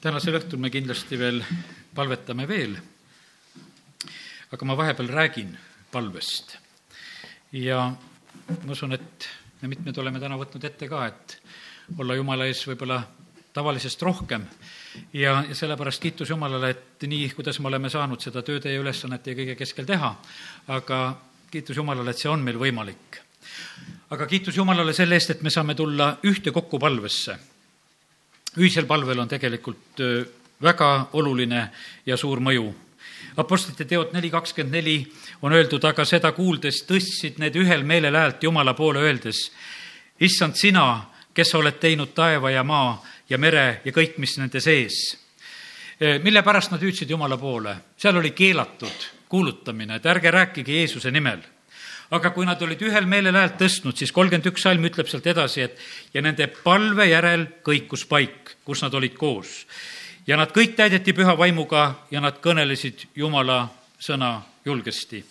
tänasel õhtul me kindlasti veel palvetame veel. aga ma vahepeal räägin palvest. ja ma usun, et me mitmed oleme täna võtnud ette ka, et olla Jumala ees võib-olla tavalisest rohkem ja, ja sellepärast kiitus Jumalale, et nii, kuidas me oleme saanud seda tööde ja ülesannete ja kõige keskel teha, aga kiitus Jumalale, et see on meil võimalik. aga kiitus Jumalale selle eest, et me saame tulla ühtekokku palvesse ühisel palvel on tegelikult väga oluline ja suur mõju. Apostlite teod neli kakskümmend neli on öeldud, aga seda kuuldes tõstsid need ühel meelel häält Jumala poole, öeldes, issand, sina, kes oled teinud taeva ja maa ja mere ja kõik, mis nende sees. mille pärast nad hüüdsid Jumala poole? seal oli keelatud kuulutamine, et ärge rääkige Jeesuse nimel aga kui nad olid ühel meelel häält tõstnud, siis kolmkümmend üks salm ütleb sealt edasi, et ja nende palve järel kõikus paik, kus nad olid koos. ja nad kõik täideti püha vaimuga ja nad kõnelesid Jumala sõna julgesti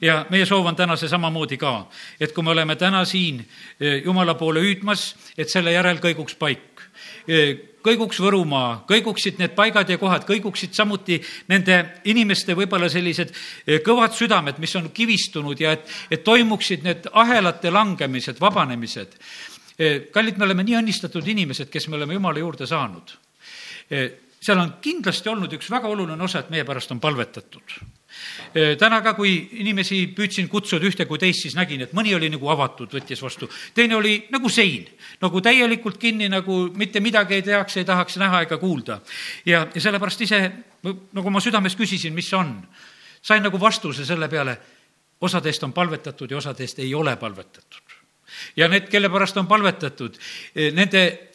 ja meie soov on täna see samamoodi ka, et kui me oleme täna siin eh, Jumala poole hüüdmas, et selle järel kõiguks paik eh, kõiguks Võrumaa, kõiguksid need paigad ja kohad, kõiguksid samuti nende inimeste võib-olla sellised eh, kõvad südamed, mis on kivistunud ja et, et toimuksid need ahelate langemised, vabanemised. Eh, kallid, me oleme nii õnnistatud inimesed, kes me oleme Jumala juurde saanud. Eh, seal on kindlasti olnud üks väga oluline osa, et meie pärast on palvetatud täna ka, kui inimesi püüdsin kutsuda ühte kui teist, siis nägin, et mõni oli nagu avatud, võttis vastu, teine oli nagu sein, nagu täielikult kinni, nagu mitte midagi ei teaks, ei tahaks näha ega kuulda. ja, ja sellepärast ise, nagu ma südames küsisin, mis on, sain nagu vastuse selle peale, osadest on palvetatud ja osadest ei ole palvetatud. ja need, kelle pärast on palvetatud, nende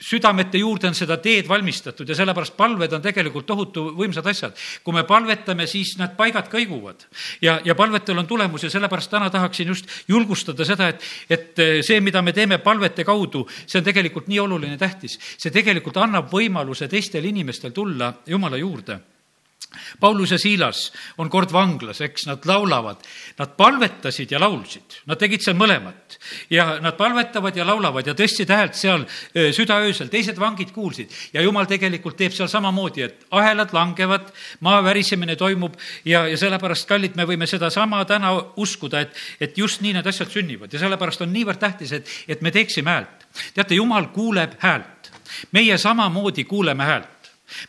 südamete juurde on seda teed valmistatud ja sellepärast palved on tegelikult tohutu võimsad asjad. kui me palvetame, siis need paigad kõiguvad ja, ja palvetel on tulemus ja sellepärast täna tahaksin just julgustada seda, et, et see, mida me teeme palvete kaudu, see on tegelikult nii oluline, tähtis. see tegelikult annab võimaluse teistel inimestel tulla Jumala juurde Paulus ja Siilas on kord vanglas, eks, nad laulavad, nad palvetasid ja laulsid, nad tegid seal mõlemat. ja nad palvetavad ja laulavad ja tõstsid häält seal südaöösel, teised vangid kuulsid. Ja jumal tegelikult teeb seal samamoodi, et ahelad langevad, maa värisemine toimub ja, ja sellepärast, kallid, me võime sedasama täna uskuda, et, et just nii need asjad sünnivad. Ja sellepärast on niivõrd tähtis, et, et me teeksime häält. teate, jumal kuuleb häält, meie samamoodi kuuleme häält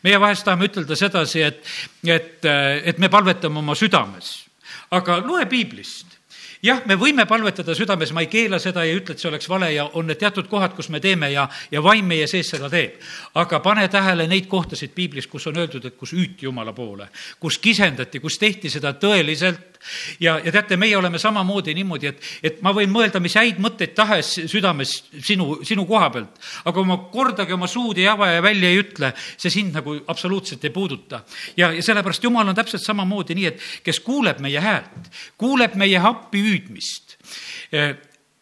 meie vahest tahame ütelda sedasi, et, et, et me palvetame oma südames, aga loe piiblist jah, me võime palvetada südames, ma ei keela seda ei ütle, et see oleks vale ja on need teatud kohad, kus me teeme ja, ja vaim meie sees seda teeb. aga pane tähele neid kohtasid piiblis, kus on öeldud, et kus hüüti Jumala poole, kus kisendati, kus tehti seda tõeliselt ja, ja teate, meie oleme samamoodi niimoodi, et, et ma võin mõelda, mis häid mõtteid tahes südames sinu, sinu koha pealt, aga kui ma kordagi oma suud ei ava ja välja ei ütle, see sind nagu absoluutselt ei puuduta. ja, ja sellepärast Jumal on täpselt samamoodi nii, et kes kuuleb meie häält, kuuleb meie appi hüüdmist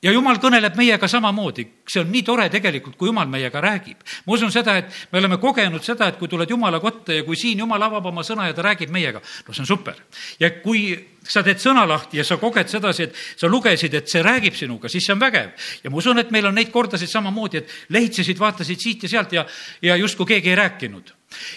ja jumal kõneleb meiega samamoodi, see on nii tore tegelikult, kui jumal meiega räägib. ma usun seda, et me oleme kogenud seda, et kui tuled jumala kotta ja kui siin jumal avab oma sõna ja ta räägib meiega, no see on super. ja kui sa teed sõna lahti ja sa koged sedasi, et sa lugesid, et see räägib sinuga, siis see on vägev. ja ma usun, et meil on neid kordasid samamoodi, et lehitsesid, vaatasid siit ja sealt ja, ja justkui keegi ei rääkinud.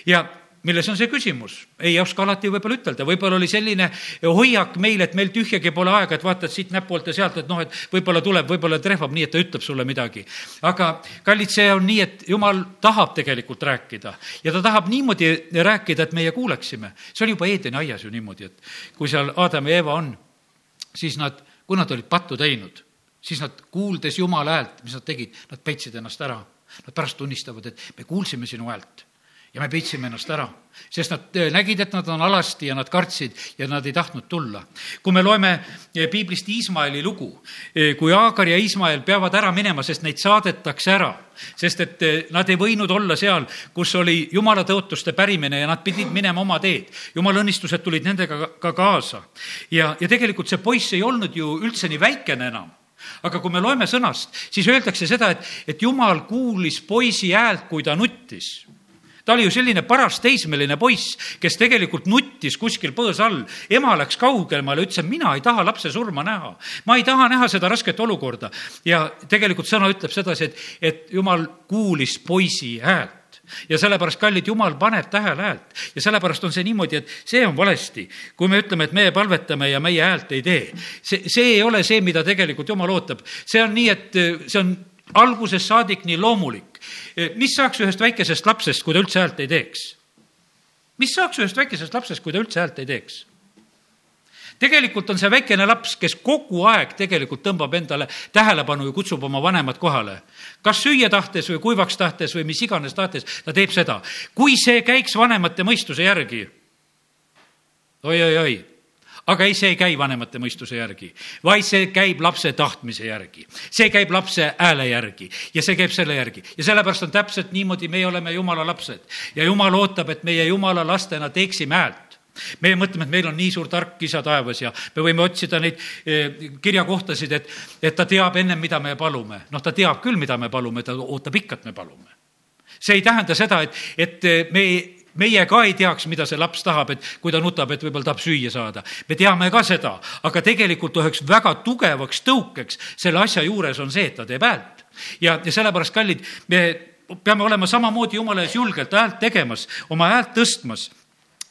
ja milles on see küsimus? ei oska alati võib-olla ütelda, võib-olla oli selline hoiak meil, et meil tühjagi pole aega, et vaatad siit näpoolt ja sealt, et noh, et võib-olla tuleb, võib-olla trehvab nii, et ta ütleb sulle midagi. aga kallid, see on nii, et jumal tahab tegelikult rääkida ja ta tahab niimoodi rääkida, et meie kuuleksime. see oli juba Eedeni aias ju niimoodi, et kui seal Adam ja Eva on, siis nad, kui nad olid pattu teinud, siis nad, kuuldes Jumala häält, mis nad tegid, nad peitsid ennast ära. Nad pärast tunnistavad, et me kuulsime sinu häält ja me peitsime ennast ära, sest nad äh, nägid, et nad on alasti ja nad kartsid ja nad ei tahtnud tulla. kui me loeme äh, piiblist Iismaeli lugu, äh, kui Aagar ja Iismael peavad ära minema, sest neid saadetakse ära, sest et nad ei võinud olla seal, kus oli jumala tõotuste pärimine ja nad pidid minema oma teed. jumala õnnistused tulid nendega ka kaasa. ja, ja tegelikult see poiss ei olnud ju üldse nii väikene enam aga kui me loeme sõnast, siis öeldakse seda, et, et jumal kuulis poisi häält, kui ta nuttis ta oli ju selline paras teismeline poiss, kes tegelikult nuttis kuskil põõsa all. ema läks kaugemale, ütles, et mina ei taha lapse surma näha. ma ei taha näha seda rasket olukorda. ja tegelikult sõna ütleb sedasi, et, et jumal kuulis poisi häält ja sellepärast, kallid, Jumal paneb tähele häält ja sellepärast on see niimoodi, et see on valesti. kui me ütleme, et meie palvetame ja meie häält ei tee, see, see ei ole see, mida tegelikult Jumal ootab. see on nii, et see on algusest saadik nii loomulik. mis saaks ühest väikesest lapsest, kui ta üldse häält ei teeks? mis saaks ühest väikesest lapsest, kui ta üldse häält ei teeks? tegelikult on see väikene laps, kes kogu aeg tegelikult tõmbab endale tähelepanu ja kutsub oma vanemad kohale. kas süüa tahtes või kuivaks tahtes või mis iganes tahtes, ta teeb seda. kui see käiks vanemate mõistuse järgi oi, oi-oi-oi, aga ei, see ei käi vanemate mõistuse järgi, vaid see käib lapse tahtmise järgi. see käib lapse hääle järgi ja see käib selle järgi ja sellepärast on täpselt niimoodi, meie oleme jumala lapsed ja jumal ootab, et meie jumala lastena teeksime häält meie mõtleme, et meil on nii suur tark isa taevas ja me võime otsida neid eh, kirjakohtasid, et, et ta teab ennem, mida me palume. noh, ta teab küll, mida me palume, ta ootab ikka, et me palume. see ei tähenda seda, et, et me meie ka ei teaks, mida see laps tahab, et kui ta nutab, et võib-olla tahab süüa saada. me teame ka seda, aga tegelikult üheks väga tugevaks tõukeks selle asja juures on see, et ta teeb häält. ja, ja sellepärast, kallid, me peame olema samamoodi jumala ees julgelt häält tegemas, oma häält tõstmas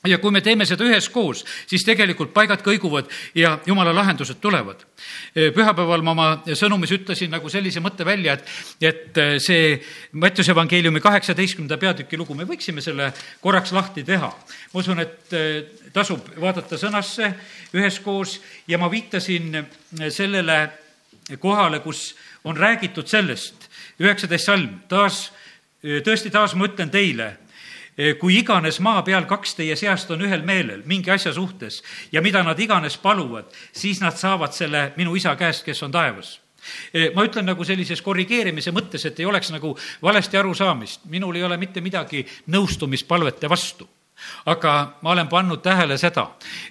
ja kui me teeme seda üheskoos, siis tegelikult paigad kõiguvad ja jumala lahendused tulevad. pühapäeval ma oma sõnumis ütlesin nagu sellise mõtte välja, et, et see Mattiuse evangeeliumi kaheksateistkümnenda peatüki lugu, me võiksime selle korraks lahti teha. ma usun, et tasub vaadata sõnasse üheskoos ja ma viitasin sellele kohale, kus on räägitud sellest, üheksateist salm, taas, tõesti taas ma ütlen teile kui iganes maa peal kaks teie seast on ühel meelel mingi asja suhtes ja mida nad iganes paluvad, siis nad saavad selle minu isa käest, kes on taevas. Eh, ma ütlen nagu sellises korrigeerimise mõttes, et ei oleks nagu valesti arusaamist, minul ei ole mitte midagi nõustumispalvete vastu. aga ma olen pannud tähele seda,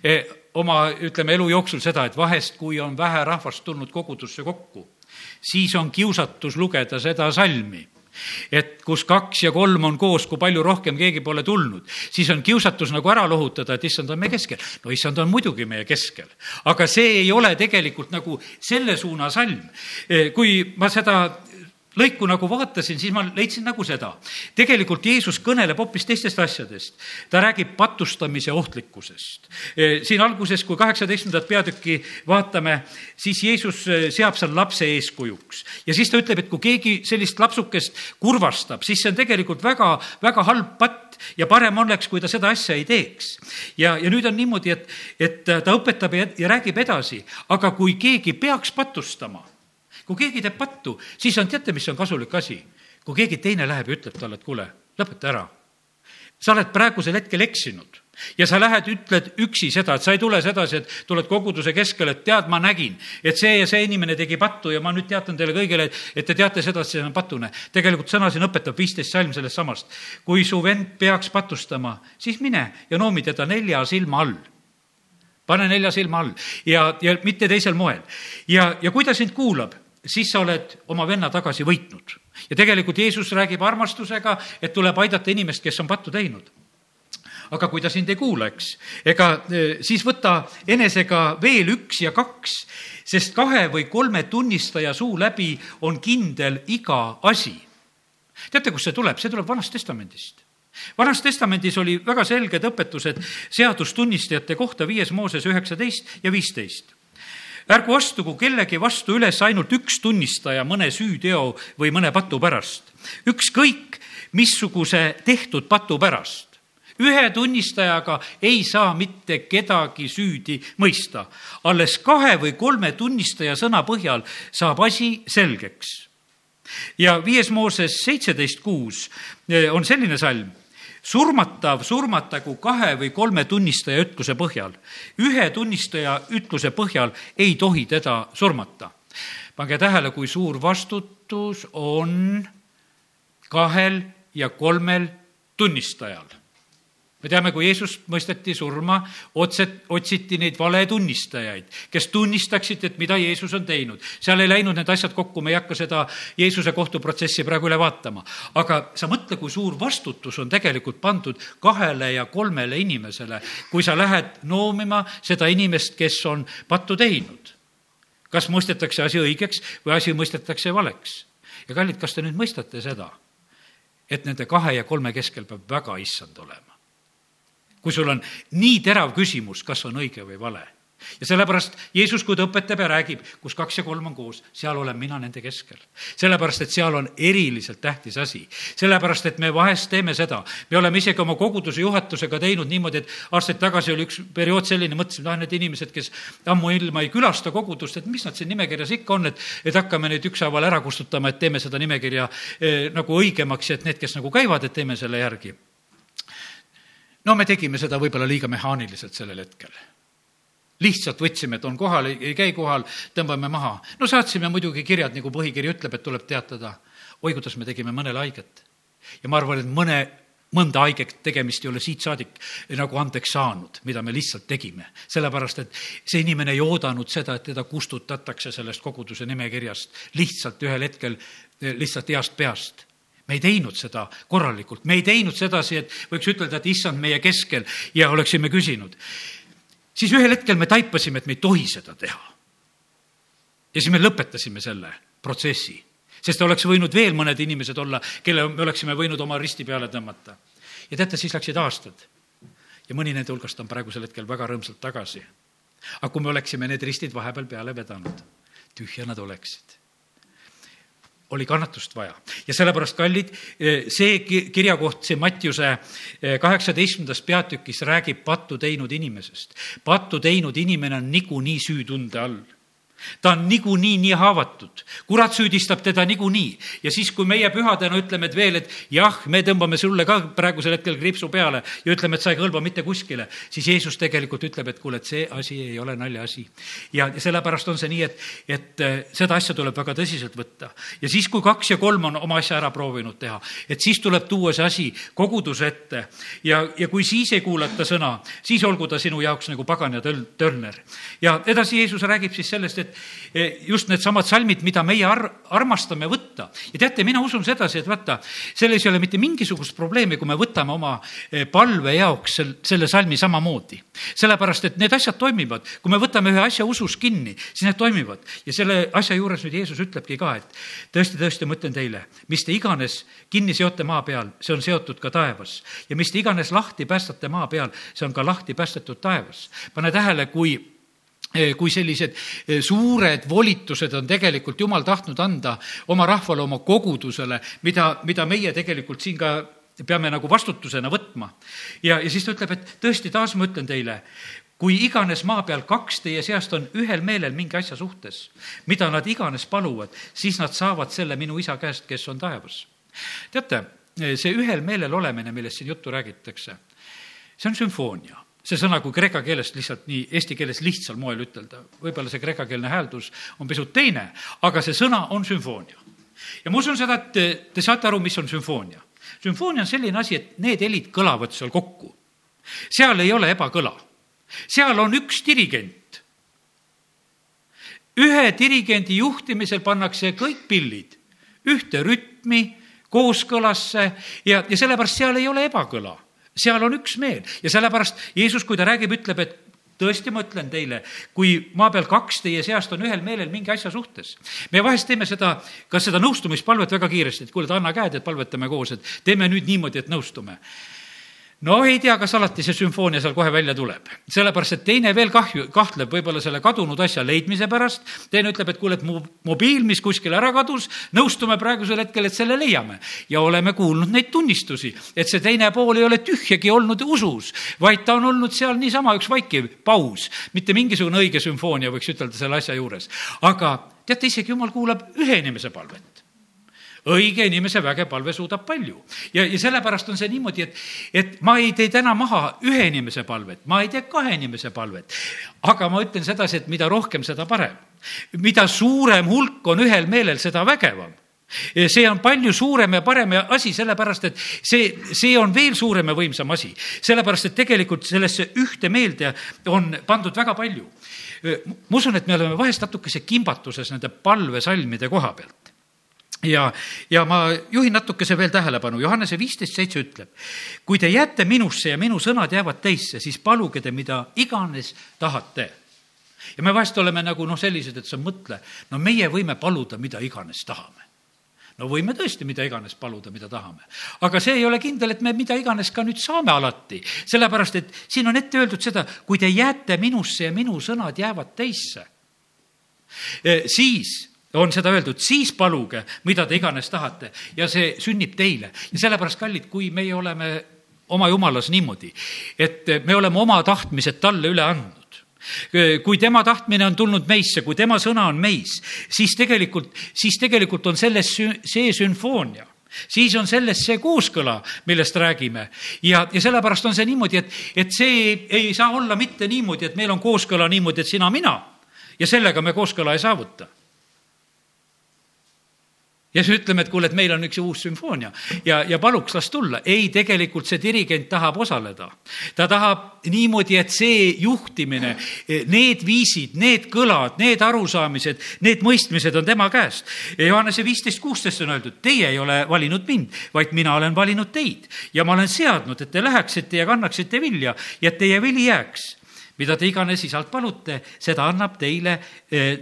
eh, oma, ütleme, elu jooksul seda, et vahest, kui on vähe rahvast tulnud kogudusse kokku, siis on kiusatus lugeda seda salmi et kus kaks ja kolm on koos, kui palju rohkem keegi pole tulnud, siis on kiusatus nagu ära lohutada, et issand on meie keskel. no issand on muidugi meie keskel, aga see ei ole tegelikult nagu selle suuna salm. kui ma seda lõiku nagu vaatasin, siis ma leidsin nagu seda. tegelikult Jeesus kõneleb hoopis teistest asjadest. ta räägib patustamise ohtlikkusest. E, siin alguses, kui kaheksateistkümnendat peatükki vaatame, siis Jeesus e, seab seal lapse eeskujuks. ja siis ta ütleb, et kui keegi sellist lapsukest kurvastab, siis see on tegelikult väga, väga halb patt ja parem oleks, kui ta seda asja ei teeks. ja, ja nüüd on niimoodi, et, et ta õpetab ja, ja räägib edasi, aga kui keegi peaks patustama kui keegi teeb pattu, siis on, teate, mis on kasulik asi? kui keegi teine läheb ja ütleb talle, et kuule, lõpeta ära. sa oled praegusel hetkel eksinud ja sa lähed, ütled üksi seda, et sa ei tule sedasi, et tuled koguduse keskele, et tead, ma nägin, et see ja see inimene tegi pattu ja ma nüüd teatan teile kõigile, et te teate seda, et see on patune. tegelikult sõna siin õpetab viisteist salm sellest samast. kui su vend peaks patustama, siis mine ja noomi teda nelja silma all pane nelja silma all ja, ja mitte teisel moel. ja, ja kui ta sind kuulab siis sa oled oma venna tagasi võitnud. ja tegelikult Jeesus räägib armastusega, et tuleb aidata inimest, kes on pattu teinud aga kui ta sind ei kuula, eks, ega e, siis võta enesega veel üks ja kaks, sest kahe või kolme tunnistaja suu läbi on kindel iga asi. teate, kust see tuleb? see tuleb Vanast Testamendist vanas Testamendis oli väga selged õpetused seadustunnistajate kohta viies Mooses üheksateist ja viisteist ärgu astugu kellegi vastu üles ainult üks tunnistaja mõne süüteo või mõne patu pärast. ükskõik missuguse tehtud patu pärast. ühe tunnistajaga ei saa mitte kedagi süüdi mõista. alles kahe või kolme tunnistaja sõna põhjal saab asi selgeks. ja viies Mooses seitseteist kuus eh, on selline salm surmatav surmatagu kahe või kolme tunnistaja ütluse põhjal. ühe tunnistaja ütluse põhjal ei tohi teda surmata. pange tähele, kui suur vastutus on kahel ja kolmel tunnistajal me teame, kui Jeesus mõisteti surma, otse, otsiti neid valetunnistajaid, kes tunnistaksid, et mida Jeesus on teinud. seal ei läinud need asjad kokku, me ei hakka seda Jeesuse kohtuprotsessi praegu üle vaatama. aga sa mõtle, kui suur vastutus on tegelikult pandud kahele ja kolmele inimesele, kui sa lähed noomima seda inimest, kes on pattu teinud. kas mõistetakse asi õigeks või asi mõistetakse valeks? ja kallid, kas te nüüd mõistate seda? et nende kahe ja kolme keskel peab väga issand olema. Kui sul on nii terav küsimus, kas on õige või vale ja sellepärast Jeesus, kui ta õpetab ja räägib, kus kaks ja kolm on koos, seal olen mina nende keskel. sellepärast, et seal on eriliselt tähtis asi. sellepärast, et me vahest teeme seda, me oleme isegi oma koguduse juhatusega teinud niimoodi, et aastaid tagasi oli üks periood selline, mõtlesime, ah, need inimesed, kes ammuilma ei külasta kogudust, et mis nad siin nimekirjas ikka on, et, et hakkame neid ükshaaval ära kustutama, et teeme seda nimekirja eh, nagu õigemaks ja et need, kes nagu käivad, et teeme selle järgi. No me tegime seda võib-olla liiga mehaaniliselt sellel hetkel lihtsalt võtsime, et on kohal, ei käi kohal, tõmbame maha. no saatsime muidugi kirjad, nagu põhikiri ütleb, et tuleb teatada. oi, kuidas me tegime mõnele haiget. ja ma arvan, et mõne, mõnda haiget tegemist ei ole siit saadik nagu andeks saanud, mida me lihtsalt tegime. sellepärast, et see inimene ei oodanud seda, et teda kustutatakse sellest koguduse nimekirjast lihtsalt ühel hetkel lihtsalt heast peast me ei teinud seda korralikult, me ei teinud sedasi, et võiks ütelda, et issand meie keskel ja oleksime küsinud siis ühel hetkel me taipasime, et me ei tohi seda teha. ja siis me lõpetasime selle protsessi, sest oleks võinud veel mõned inimesed olla, kelle me oleksime võinud oma risti peale tõmmata. ja teate, siis läksid aastad ja mõni nende hulgast on praegusel hetkel väga rõõmsalt tagasi. aga kui me oleksime need ristid vahepeal peale vedanud, tühja nad oleksid oli kannatust vaja ja sellepärast, kallid, see kirjakoht, see Mattiuse eh, kaheksateistkümnendas peatükis räägib pattu teinud inimesest. pattu teinud inimene on niikuinii süütunde all ta on niikuinii nii haavatud, kurat süüdistab teda niikuinii ja siis, kui meie pühadena ütleme, et veel, et jah, me tõmbame sulle ka praegusel hetkel kriipsu peale ja ütleme, et sa ei kõlba mitte kuskile, siis Jeesus tegelikult ütleb, et kuule, et see asi ei ole naljaasi. ja sellepärast on see nii, et, et äh, seda asja tuleb väga tõsiselt võtta ja siis, kui kaks ja kolm on oma asja ära proovinud teha, et siis tuleb tuua see asi koguduse ette ja, ja kui siis ei kuulata sõna, siis olgu ta sinu jaoks nagu pagan ja töl-, törner. ja edasi Jeesus räägib siis sellest, et et eh, just needsamad salmid, mida meie ar-, armastame võtta. ja teate, mina usun sedasi, et vaata, selles ei ole mitte mingisugust probleemi, kui me võtame oma eh, palve jaoks sel-, selle salmi samamoodi. sellepärast, et need asjad toimivad. kui me võtame ühe asja usus kinni, siis need toimivad. ja selle asja juures nüüd Jeesus ütlebki ka, et tõesti, tõesti, ma ütlen teile, mis te iganes kinni seote maa peal, see on seotud ka taevas. ja mis te iganes lahti päästate maa peal, see on ka lahti päästetud taevas. pane tähele, kui kui sellised suured volitused on tegelikult Jumal tahtnud anda oma rahvale, oma kogudusele, mida, mida meie tegelikult siin ka peame nagu vastutusena võtma. ja, ja siis ta ütleb, et tõesti, taas ma ütlen teile, kui iganes maa peal kaks teie seast on ühel meelel mingi asja suhtes, mida nad iganes paluvad, siis nad saavad selle minu isa käest, kes on taevas. teate, see ühel meelel olemine, millest siin juttu räägitakse, see on sümfoonia see sõna, kui kreeka keelest lihtsalt nii eesti keeles lihtsal moel ütelda, võib-olla see kreekakeelne hääldus on pisut teine, aga see sõna on sümfoonia. ja ma usun seda, et te, te saate aru, mis on sümfoonia. sümfoonia on selline asi, et need helid kõlavad seal kokku. seal ei ole ebakõla. seal on üks dirigent. ühe dirigendi juhtimisel pannakse kõik pillid ühte rütmi, kooskõlasse ja, ja sellepärast seal ei ole ebakõla seal on üksmeel ja sellepärast Jeesus, kui ta räägib, ütleb, et tõesti, ma ütlen teile, kui maa peal kaks teie seast on ühel meelel mingi asja suhtes. me vahest teeme seda, ka seda nõustumispalvet väga kiiresti, et kuule, anna käed, et palvetame koos, et teeme nüüd niimoodi, et nõustume no ei tea, kas alati see sümfoonia seal kohe välja tuleb. sellepärast, et teine veel kahju, kahtleb võib-olla selle kadunud asja leidmise pärast, teine ütleb, et kuule, et mu mobiil, mis kuskil ära kadus, nõustume praegusel hetkel, et selle leiame. ja oleme kuulnud neid tunnistusi, et see teine pool ei ole tühjagi olnud usus, vaid ta on olnud seal niisama üks vaikiv paus, mitte mingisugune õige sümfoonia, võiks ütelda selle asja juures. aga teate, isegi jumal kuulab ühe inimese palvet õige inimese vägev palve suudab palju. ja, ja sellepärast on see niimoodi, et, et ma ei tee täna maha ühe inimese palvet, ma ei tee kahe inimese palvet. aga ma ütlen sedasi, et mida rohkem, seda parem. mida suurem hulk on ühel meelel, seda vägevam see on palju suurem ja parem asi, sellepärast et see, see on veel suurem ja võimsam asi. sellepärast, et tegelikult sellesse ühte meelde on pandud väga palju. ma usun, et me oleme vahest natukese kimbatuses nende palvesalmide koha pealt ja, ja ma juhin natukese veel tähelepanu, Johannese viisteist seitse ütleb, kui te jääte minusse ja minu sõnad jäävad teisse, siis paluge te mida iganes tahate. ja me vahest oleme nagu noh, sellised, et sa mõtle, no meie võime paluda mida iganes tahame no võime tõesti mida iganes paluda, mida tahame. aga see ei ole kindel, et me mida iganes ka nüüd saame alati, sellepärast et siin on ette öeldud seda, kui te jääte minusse ja minu sõnad jäävad teisse, siis on seda öeldud, siis paluge, mida te iganes tahate ja see sünnib teile. ja sellepärast, kallid, kui meie oleme oma jumalas niimoodi, et me oleme oma tahtmised talle üle andnud, kui tema tahtmine on tulnud meisse, kui tema sõna on meis, siis tegelikult, siis tegelikult on selles see sümfoonia siis on selles see kooskõla, millest räägime. ja, ja sellepärast on see niimoodi, et, et see ei saa olla mitte niimoodi, et meil on kooskõla niimoodi, et sina, mina ja sellega me kooskõla ei saavuta ja siis ütleme, et kuule, et meil on üks uus sümfoonia ja, ja paluks las tulla. ei, tegelikult see dirigent tahab osaleda. ta tahab niimoodi, et see juhtimine, need viisid, need kõlad, need arusaamised, need mõistmised on tema käest. Johannese viisteist, kuusteist on öeldud, teie ei ole valinud mind, vaid mina olen valinud teid ja ma olen seadnud, et te läheksite ja kannaksite vilja ja et teie vili jääks. mida te iganes isalt palute, seda annab teile eh,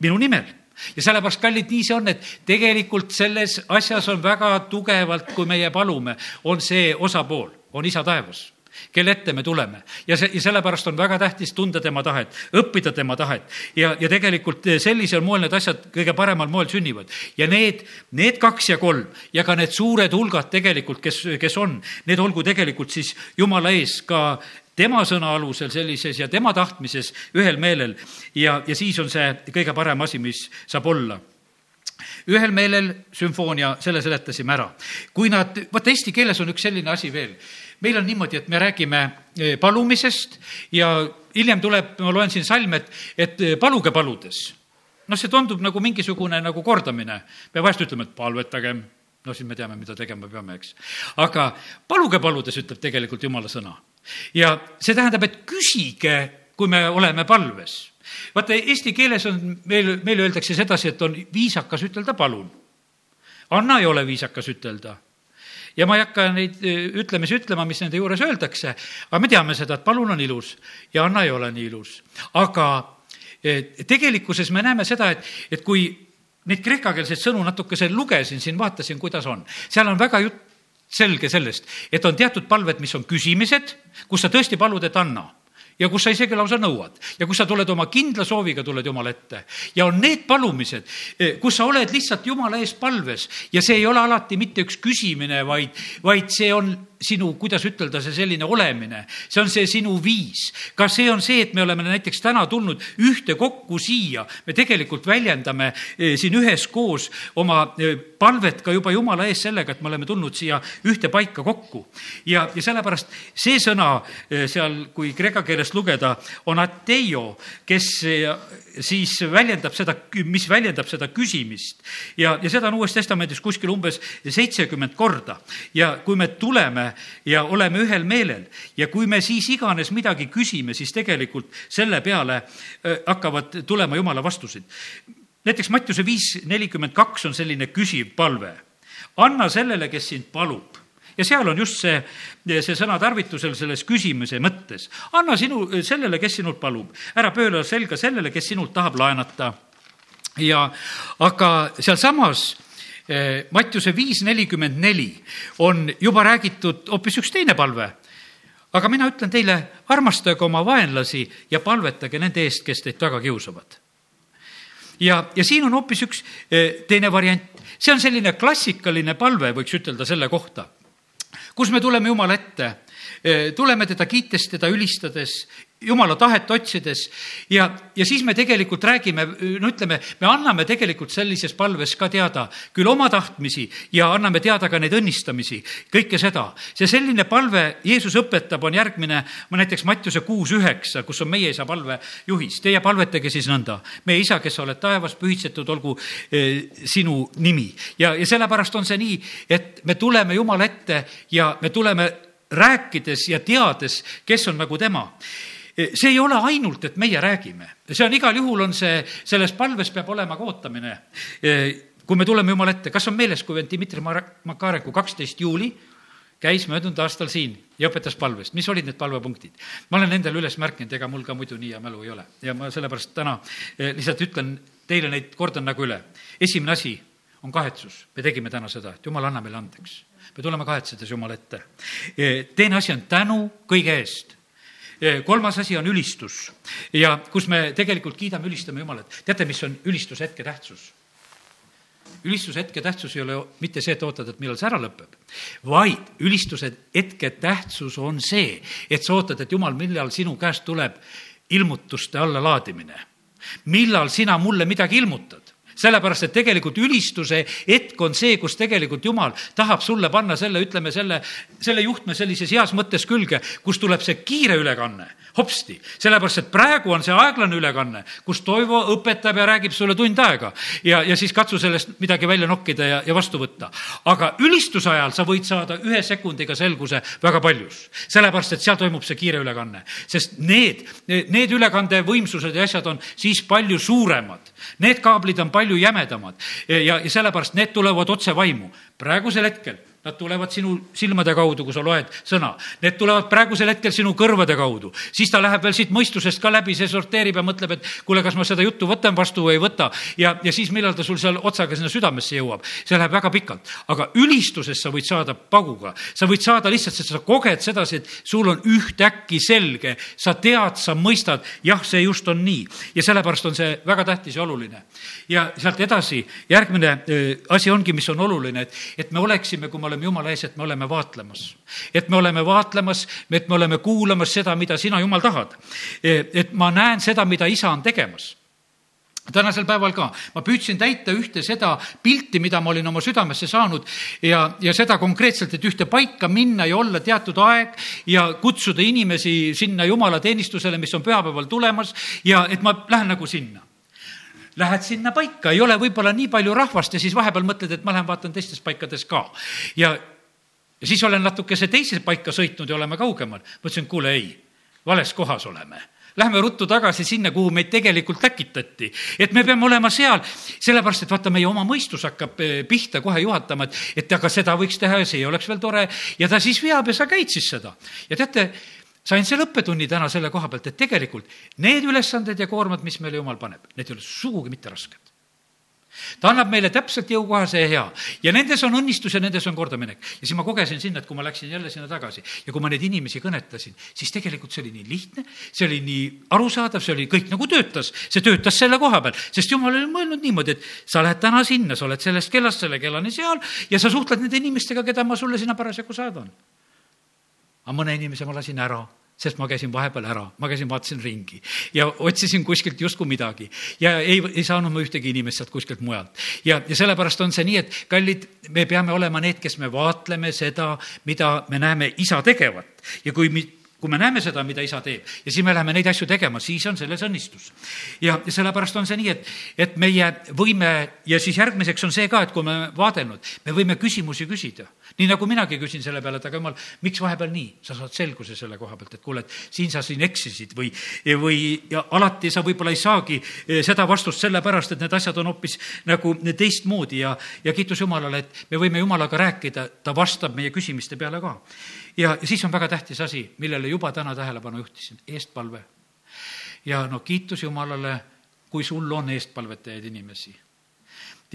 minu nimel ja sellepärast, kallid, nii see on, et tegelikult selles asjas on väga tugevalt, kui meie palume, on see osapool, on isa taevas kelle ette me tuleme. ja see, ja sellepärast on väga tähtis tunda tema tahet, õppida tema tahet ja, ja tegelikult sellisel moel need asjad kõige paremal moel sünnivad. ja need, need kaks ja kolm ja ka need suured hulgad tegelikult, kes, kes on, need olgu tegelikult siis jumala ees ka tema sõna alusel sellises ja tema tahtmises ühel meelel ja, ja siis on see kõige parem asi, mis saab olla ühel meelel sümfoonia, selle seletasime ära. kui nad, vaata eesti keeles on üks selline asi veel. meil on niimoodi, et me räägime eh, palumisest ja hiljem tuleb, ma loen siin salme, et, et paluge paludes. noh, see tundub nagu mingisugune nagu kordamine. me vahest ütleme, et palvetagem no siis me teame, mida tegema peame, eks. aga paluge paludes, ütleb tegelikult jumala sõna ja see tähendab, et küsige, kui me oleme palves. vaata, eesti keeles on, meil, meile öeldakse sedasi, et on viisakas ütelda palun. Anna ei ole viisakas ütelda ja ma ei hakka neid e, ütlemisi ütlema, mis nende juures öeldakse, aga me teame seda, et palun on ilus ja Anna ei ole nii ilus. aga e, tegelikkuses me näeme seda, et, et kui neid kreekakeelseid sõnu natukese lugesin, siin vaatasin, kuidas on, seal on väga jutt selge sellest, et on teatud palved, mis on küsimised, kus sa tõesti palud, et anna. Ja kus sa isegi lausa nõuad. Ja kus sa tuled oma kindla sooviga, tuled Jumala ette. ja on need palumised, eh, kus sa oled lihtsalt Jumala ees palves. Ja see ei ole alati mitte üks küsimine, vaid, vaid see on sinu, kuidas ütelda, see selline olemine, see on see sinu viis. ka see on see, et me oleme näiteks täna tulnud ühtekokku siia, me tegelikult väljendame eh, siin üheskoos oma eh, palvet ka juba Jumala ees sellega, et me oleme tulnud siia ühte paika kokku. ja, ja sellepärast see sõna eh, seal, kui kreeka keelest lugeda, on ateio, kes siis väljendab seda, mis väljendab seda küsimist. ja, ja seda on Uues Testamendis kuskil umbes seitsekümmend korda. ja kui me tuleme ja oleme ühel meelel ja kui me siis iganes midagi küsime, siis tegelikult selle peale hakkavad tulema jumala vastused. näiteks Mattiuse viis nelikümmend kaks on selline küsiv palve. anna sellele, kes sind palub ja seal on just see, see sõna tarvitusel selles küsimuse mõttes. anna sinu, sellele, kes sinult palub, ära pööra selga sellele, kes sinult tahab laenata. ja aga sealsamas Mattiuse viis nelikümmend neli on juba räägitud hoopis üks teine palve. Aga mina ütlen teile, armastage oma vaenlasi ja palvetage nende eest, kes teid taga kiusavad. ja, ja siin on hoopis üks eh, teine variant, see on selline klassikaline palve, võiks ütelda selle kohta. Kus me tuleme Jumala ette, eh, tuleme teda kiites, teda ülistades, jumala tahet otsides ja, ja siis me tegelikult räägime, no ütleme, me anname tegelikult sellises palves ka teada küll oma tahtmisi ja anname teada ka neid õnnistamisi, kõike seda. see selline palve Jeesus õpetab, on järgmine, näiteks Mattiuse kuus üheksa, kus on meie isa palve juhis. Teie palvetage siis nõnda. meie isa, kes sa oled taevas, pühitsetud olgu eh, sinu nimi. ja, ja sellepärast on see nii, et me tuleme Jumala ette ja me tuleme rääkides ja teades, kes on nagu tema see ei ole ainult, et meie räägime, see on igal juhul on see, selles palves peab olema ka ootamine. Eh, kui me tuleme Jumala ette, kas on meeles, kui Dmitri Makarenko kaksteist juuli käis möödunud aastal siin ja õpetas palvest, mis olid need palvepunktid? ma olen endale üles märkinud, ega mul ka muidu nii hea mälu ei ole ja ma sellepärast täna eh, lihtsalt ütlen teile neid, kordan nagu üle. esimene asi, on kahetsus. me tegime täna seda, et jumal, anna meile andeks. me tuleme kahetsedes Jumala ette. teine asi on tänu kõige eest kolmas asi on ülistus ja kus me tegelikult kiidame, ülistame Jumalat. teate, mis on ülistushetke tähtsus? ülistuse hetke tähtsus ei ole mitte see, et ootad, et millal see ära lõpeb, vaid ülistuse hetke tähtsus on see, et sa ootad, et Jumal, millal sinu käest tuleb ilmutuste allalaadimine. millal sina mulle midagi ilmutad? Sellepärast, et tegelikult ülistuse hetk on see, kus tegelikult Jumal tahab sulle panna selle, ütleme selle, selle juhtme sellises heas mõttes külge, kus tuleb see kiire ülekanne hopsti, sellepärast et praegu on see aeglane ülekanne, kus Toivo õpetab ja räägib sulle tund aega ja, ja siis katsu sellest midagi välja nokkida ja, ja vastu võtta. aga ülistuse ajal sa võid saada ühe sekundiga selguse väga paljus, sellepärast et seal toimub see kiire ülekanne, sest need, need ülekandevõimsused ja asjad on siis palju suuremad. Need kaablid on palju jämedamad ja, ja sellepärast need tulevad otse vaimu. praegusel hetkel Nad tulevad sinu silmade kaudu, kui sa loed sõna. Need tulevad praegusel hetkel sinu kõrvade kaudu. siis ta läheb veel siit mõistusest ka läbi, see sorteerib ja mõtleb, et kuule, kas ma seda juttu võtan vastu või ei võta. ja, ja siis, millal ta sul seal otsaga sinna südamesse jõuab, see läheb väga pikalt. aga ülistusest sa võid saada paguga. sa võid saada lihtsalt, sest sa koged sedasi, et sul on ühtäkki selge, sa tead, sa mõistad, jah, see just on nii. ja sellepärast on see väga tähtis ja oluline. ja sealt edasi, järgmine äh, asi ongi, mis on oluline, et, et me oleksime, kui me oleme Jumala ees, et me oleme vaatlemas. et me oleme vaatlemas, et me oleme kuulamas seda, mida sina, Jumal, tahad. et ma näen seda, mida isa on tegemas tänasel päeval ka, ma püüdsin täita ühte seda pilti, mida ma olin oma südamesse saanud ja, ja seda konkreetselt, et ühte paika minna ja olla teatud aeg ja kutsuda inimesi sinna jumalateenistusele, mis on pühapäeval tulemas ja et ma lähen nagu sinna lähed sinna paika, ei ole võib-olla nii palju rahvast ja siis vahepeal mõtled, et ma lähen vaatan teistes paikades ka. ja, ja siis olen natukese teise paika sõitnud ja oleme kaugemal. mõtlesin, kuule ei, vales kohas oleme Lähme ruttu tagasi sinna, kuhu meid tegelikult äkitati. et me peame olema seal, sellepärast et vaata, meie oma mõistus hakkab eh, pihta kohe juhatama, et, et aga seda võiks teha ja see oleks veel tore ja ta siis veab ja sa käid siis seda. ja teate, sain selle õppetunni täna selle koha pealt, et tegelikult need ülesanded ja koormad, mis meile Jumal paneb, need ei ole sugugi mitte rasked. ta annab meile täpselt jõukohase ja hea ja nendes on õnnistus ja nendes on kordaminek. ja siis ma kogesin sinna, et kui ma läksin jälle sinna tagasi ja kui ma neid inimesi kõnetasin, siis tegelikult see oli nii lihtne, see oli nii arusaadav, see oli kõik nagu töötas, see töötas selle koha peal, sest Jumal oli mõelnud niimoodi, et sa lähed täna sinna, sa oled sellest kellast selle kellani seal ja sa suhtled nende inimestega, keda ma sulle sinna parasjagu saadan aga mõne inimese ma lasin ära sest ma käisin vahepeal ära, ma käisin, vaatasin ringi ja otsisin kuskilt justkui midagi ja ei, ei saanud ma ühtegi inimest sealt kuskilt mujalt. ja, ja sellepärast on see nii, et kallid, me peame olema need, kes me vaatleme seda, mida me näeme isa tegevat ja kui mi, kui me näeme seda, mida isa teeb ja siis me läheme neid asju tegema, siis on selles õnnistus. ja, sellepärast on see nii, et, et meie võime ja siis järgmiseks on see ka, et kui me vaadelnud, me võime küsimusi küsida. Nii nagu minagi küsin selle peale, et aga jumal, miks vahepeal nii? sa saad selguse selle koha pealt, et kuule, et siin sa siin eksisid või, või ja alati sa võib-olla ei saagi eh, seda vastust sellepärast, et need asjad on hoopis nagu teistmoodi ja, ja kiitus Jumalale, et me võime Jumalaga rääkida, ta vastab meie küsimiste peale ka ja siis on väga tähtis asi, millele juba täna tähelepanu juhtisin, eestpalve. ja no kiitus Jumalale, kui sul on eestpalvetajaid inimesi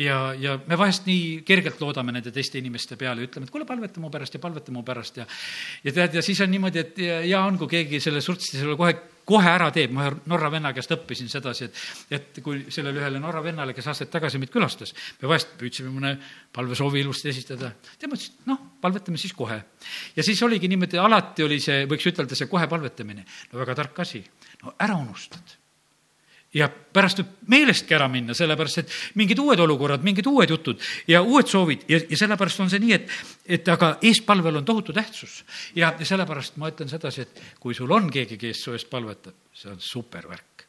ja, ja me vahest nii kergelt loodame nende teiste inimeste peale ütleme, et kuule, palveta mu pärast ja palveta mu pärast ja ja tead, ja siis on niimoodi, et ja on, kui keegi selle surtsti selle kohe kohe ära teeb, ma ühe Norra venna käest õppisin sedasi, et, et kui sellele ühele Norra vennale, kes aastaid tagasi meid külastas, me vahest püüdsime mõne palvesoovi ilusti esitada, tema ütles, et noh, palvetame siis kohe. ja siis oligi niimoodi, alati oli see, võiks ütelda, see kohe palvetamine, no väga tark asi, no ära unustad ja pärast võib meelestki ära minna, sellepärast et mingid uued olukorrad, mingid uued jutud ja uued soovid ja, ja sellepärast on see nii, et, et aga eestpalvel on tohutu tähtsus. ja, ja sellepärast ma ütlen sedasi, et kui sul on keegi, kes su eest palvetab, see on supervärk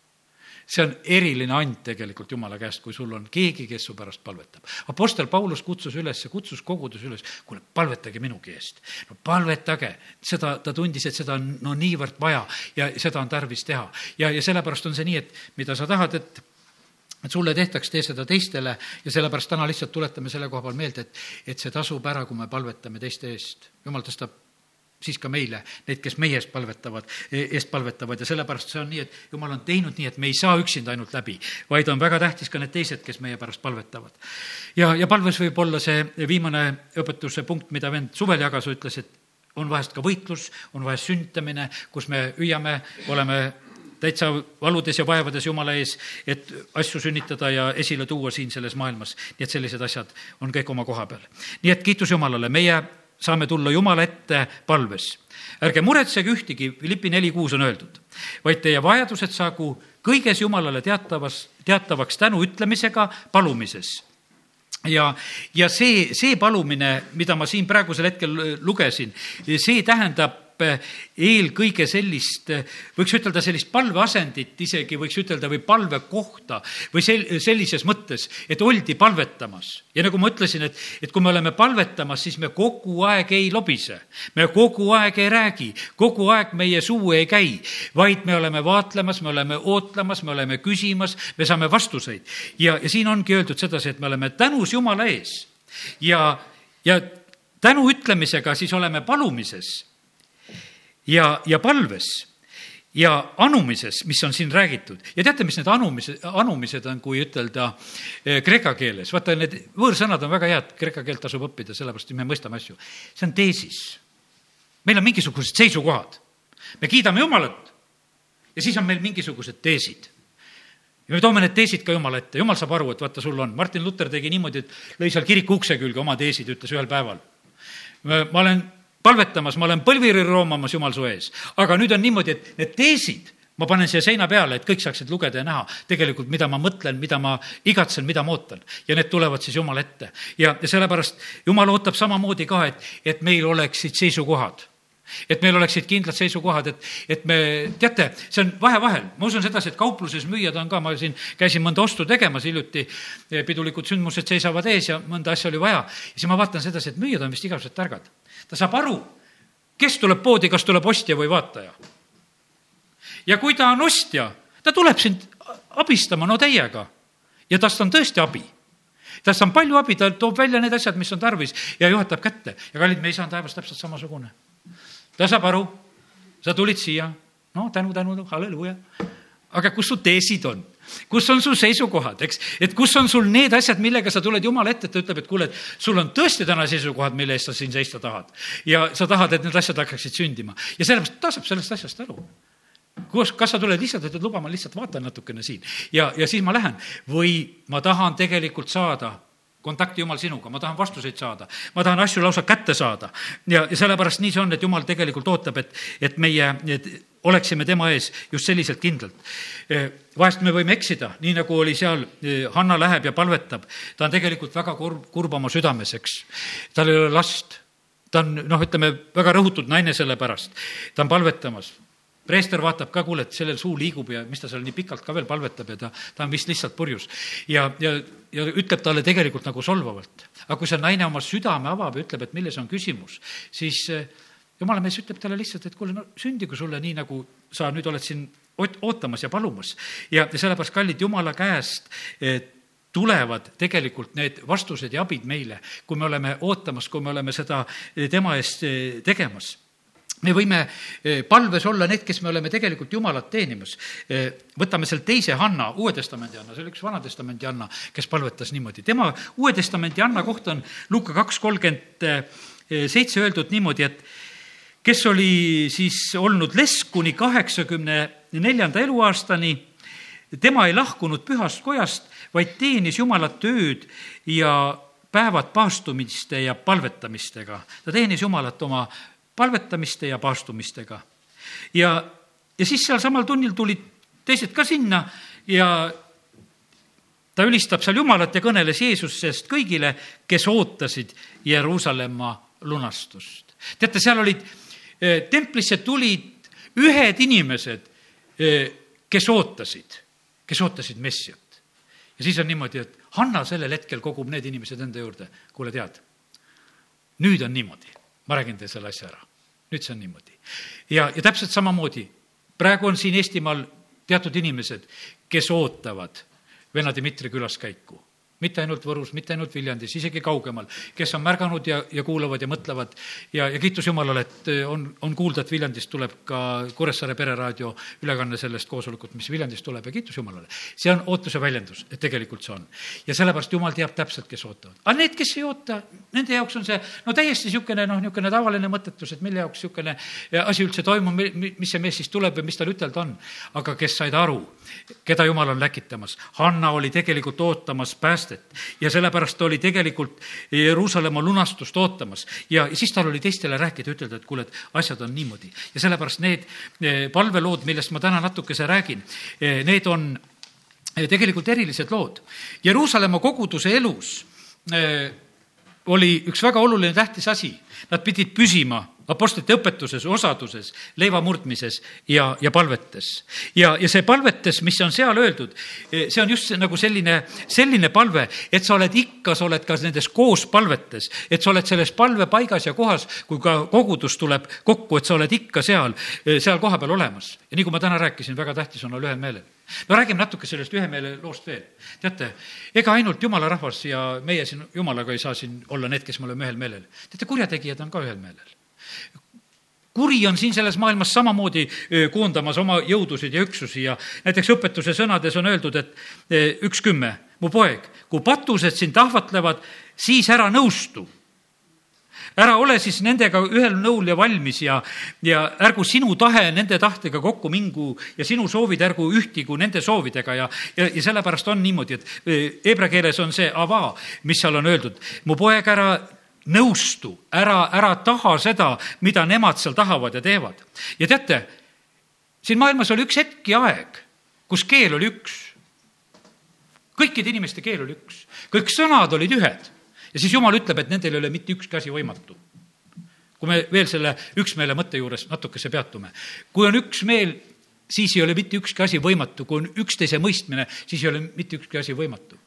see on eriline and tegelikult Jumala käest, kui sul on keegi, kes su pärast palvetab. Apostel Paulus kutsus üles, kutsus kogudus üles, kuule, palvetage minugi eest. no palvetage, seda, ta tundis, et seda on no niivõrd vaja ja seda on tarvis teha. ja, ja sellepärast on see nii, et mida sa tahad, et et sulle tehtaks, tee seda teistele ja sellepärast täna lihtsalt tuletame selle koha peal meelde, et, et see tasub ära, kui me palvetame teiste eest. jumal tõstab siis ka meile, neid, kes meie eest palvetavad, eest palvetavad ja sellepärast see on nii, et jumal on teinud nii, et me ei saa üksinda ainult läbi, vaid on väga tähtis ka need teised, kes meie pärast palvetavad. ja, ja palves võib olla see viimane õpetuse punkt, mida vend suvel jagas, ütles, et on vahest ka võitlus, on vahest sünnitamine, kus me hüüame, oleme täitsa valudes ja vaevades Jumala ees, et asju sünnitada ja esile tuua siin selles maailmas. nii et sellised asjad on kõik oma koha peal. nii et kiitus Jumalale, meie saame tulla Jumala ette palves. ärge muretsege ühtegi, Philippi neli kuus on öeldud, vaid teie vajadused saagu kõiges Jumalale teatavas, teatavaks tänu ütlemisega palumises ja, ja see, see palumine, mida ma siin praegusel hetkel lugesin, see tähendab eelkõige sellist, võiks ütelda sellist palveasendit isegi, võiks ütelda, või palvekohta või sel-, sellises mõttes, et oldi palvetamas. ja nagu ma ütlesin, et, et kui me oleme palvetamas, siis me kogu aeg ei lobise, me kogu aeg ei räägi, kogu aeg meie suu ei käi, vaid me oleme vaatlemas, me oleme ootlemas, me oleme küsimas, me saame vastuseid. ja, ja siin ongi öeldud sedasi, et me oleme tänus Jumala ees ja, ja tänu ütlemisega siis oleme palumises ja, ja palves ja anumises, mis on siin räägitud. ja teate, mis need anumised, anumised on, kui ütelda eh, kreeka keeles, vaata, need võõrsõnad on väga head, kreeka keelt tasub õppida, sellepärast et me mõistame asju. see on teesis. meil on mingisugused seisukohad. me kiidame Jumalat ja siis on meil mingisugused teesid ja me toome need teesid ka Jumala ette, Jumal saab aru, et vaata, sul on. Martin Luther tegi niimoodi, et lõi seal kiriku ukse külge oma teesid, ütles ühel päeval. ma olen palvetamas, ma olen põlviri roomamas Jumal su ees. aga nüüd on niimoodi, et need teesid ma panen siia seina peale, et kõik saaksid lugeda ja näha tegelikult, mida ma mõtlen, mida ma igatsen, mida ma ootan. ja need tulevad siis Jumala ette. ja, ja sellepärast Jumal ootab samamoodi ka, et, et meil oleksid seisukohad et meil oleksid kindlad seisukohad, et, et me, teate, see on vahe-vahel, ma usun sedasi, et kaupluses müüjad on ka, ma siin käisin mõnda ostu tegemas hiljuti, pidulikud sündmused seisavad ees ja mõnda asja oli vaja. ja siis ma vaatan sedasi, et müüjad on vist igavesed targad ta saab aru, kes tuleb poodi, kas tuleb ostja või vaataja. ja kui ta on ostja, ta tuleb sind abistama, no täiega. ja tast on tõesti abi. tast on palju abi, ta toob välja need asjad, mis on tarvis ja juhatab kätte. ja kallid, me isa on taevas täpselt samasugune. ta saab aru, sa tulid siia, no tänu, tänu, halleluuja. aga kus su teesid on? Kus on su seisukohad, eks, et kus on sul need asjad, millega sa tuled Jumala ette, ta ütleb, et kuule, et sul on tõesti täna seisukohad, mille eest sa siin seista tahad. ja sa tahad, et need asjad hakkaksid sündima. Ja sellepärast ta saab sellest asjast aru. Kus, kas sa tuled lihtsalt, ütled, luba, ma lihtsalt vaatan natukene siin. Ja, ja siis ma lähen. Või ma tahan tegelikult saada kontakti Jumal sinuga, ma tahan vastuseid saada, ma tahan asju lausa kätte saada. ja, ja sellepärast nii see on, et Jumal tegelikult ootab, et, et meie et oleksime tema ees just selliselt kindlalt. Eh, vahest me võime eksida, nii nagu oli seal, eh, Hanna läheb ja palvetab, ta on tegelikult väga kurb, kurb oma südames, eks. tal ei ole last, ta on noh, ütleme, väga rõhutud naine selle pärast, ta on palvetamas preester vaatab ka, kuule, et sellel suu liigub ja mis ta seal nii pikalt ka veel palvetab ja ta, ta on vist lihtsalt purjus. ja, ja, ja ütleb talle tegelikult nagu solvavalt. aga kui see naine oma südame avab ja ütleb, et milles on küsimus, siis eh, jumala mees ütleb talle lihtsalt, et kuule, no sündigu sulle nii, nagu sa nüüd oled siin ootamas ja palumas. ja, ja sellepärast, kallid, jumala käest tulevad tegelikult need vastused ja abid meile, kui me oleme ootamas, kui me oleme seda eh, tema eest eh, tegemas me võime eh, palves olla need, kes me oleme tegelikult Jumalat teenimas. Eh, võtame seal teise Hanna, Uue Testamendi Hanna, see oli üks Vana Testamendi Hanna, kes palvetas niimoodi. tema Uue Testamendi Hanna kohta on Luuka kaks kolmkümmend seitse öeldud niimoodi, et kes oli siis olnud lesk kuni kaheksakümne neljanda eluaastani, tema ei lahkunud pühast kojast, vaid teenis Jumalat ööd ja päevad paastumiste ja palvetamistega. ta teenis Jumalat oma palvetamiste ja paastumistega. ja, ja siis sealsamal tunnil tulid teised ka sinna ja ta ülistab seal Jumalat ja kõneles Jeesusest kõigile, kes ootasid Jeruusalemma lunastust. teate, seal olid, eh, templisse tulid ühed inimesed, eh, kes ootasid, kes ootasid Messiat. ja siis on niimoodi, et Hanna sellel hetkel kogub need inimesed enda juurde, kuule, tead, nüüd on niimoodi, ma räägin teile selle asja ära nüüd see on niimoodi. ja, ja täpselt samamoodi, praegu on siin Eestimaal teatud inimesed, kes ootavad venna Dmitri külaskäiku. Mitte ainult Võrus, mitte ainult Viljandis, isegi kaugemal, kes on märganud ja, ja kuulavad ja mõtlevad ja, ja kiitus Jumalale, et on, on kuulda, et Viljandist tuleb ka Kuressaare pereraadio ülekanne sellest koosolekut, mis Viljandist tuleb ja kiitus Jumalale. see on ootuse väljendus, et tegelikult see on. ja sellepärast Jumal teab täpselt, kes ootavad. aga need, kes ei oota, nende jaoks on see no täiesti niisugune noh, niisugune tavaline mõttetus, et mille jaoks niisugune asi üldse toimub, mis see mees siis tuleb ja mis tal ütelda on. aga kes said aru, keda Jumal on läkitamas. Hanna oli tegelikult ootamas päästet ja sellepärast oli tegelikult Jeruusalemma lunastust ootamas ja siis tal oli teistele rääkida, ütelda, et kuule, et asjad on niimoodi. ja sellepärast need eh, palvelood, millest ma täna natukese räägin, eh, need on eh, tegelikult erilised lood. Jeruusalemma koguduse elus oli üks väga oluline tähtis asi. Nad pidid püsima apostlite õpetuses, osaduses, leiva murdmises ja, ja palvetes. ja, ja see palvetes, mis on seal öeldud, eh, see on just nagu selline, selline palve, et sa oled ikka, sa oled ka nendes koos palvetes, et sa oled selles palvepaigas ja kohas, kui ka kogudus tuleb kokku, et sa oled ikka seal, eh, seal kohapeal olemas. ja nii kui ma täna rääkisin, väga tähtis on olla ühel meelel no räägime natuke sellest ühe meele loost veel. teate, ega ainult jumala rahvas ja meie siin jumalaga ei saa siin olla need, kes me oleme ühel meelel. teate, kurjategijad on ka ühel meelel kuri on siin selles maailmas samamoodi koondamas oma jõudusid ja üksusi ja näiteks õpetuse sõnades on öeldud, et üks kümme, mu poeg, kui patused sind ahvatlevad, siis ära nõustu ära ole siis nendega ühel nõul ja valmis ja, ja ärgu sinu tahe nende tahtega kokku mingu ja sinu soovid ärgu ühtigu nende soovidega ja, ja, ja sellepärast on niimoodi, et heebra keeles on see ava, mis seal on öeldud. mu poeg, ära nõustu, ära, ära taha seda, mida nemad seal tahavad ja teevad. ja teate, siin maailmas oli üks hetk ja aeg, kus keel oli üks. kõikide inimeste keel oli üks, kõik sõnad olid ühed ja siis Jumal ütleb, et nendel ei ole mitte ükski asi võimatu. kui me veel selle üksmeele mõtte juures natukese peatume. kui on üksmeel, siis ei ole mitte ükski asi võimatu, kui on üksteise mõistmine, siis ei ole mitte ükski asi võimatu.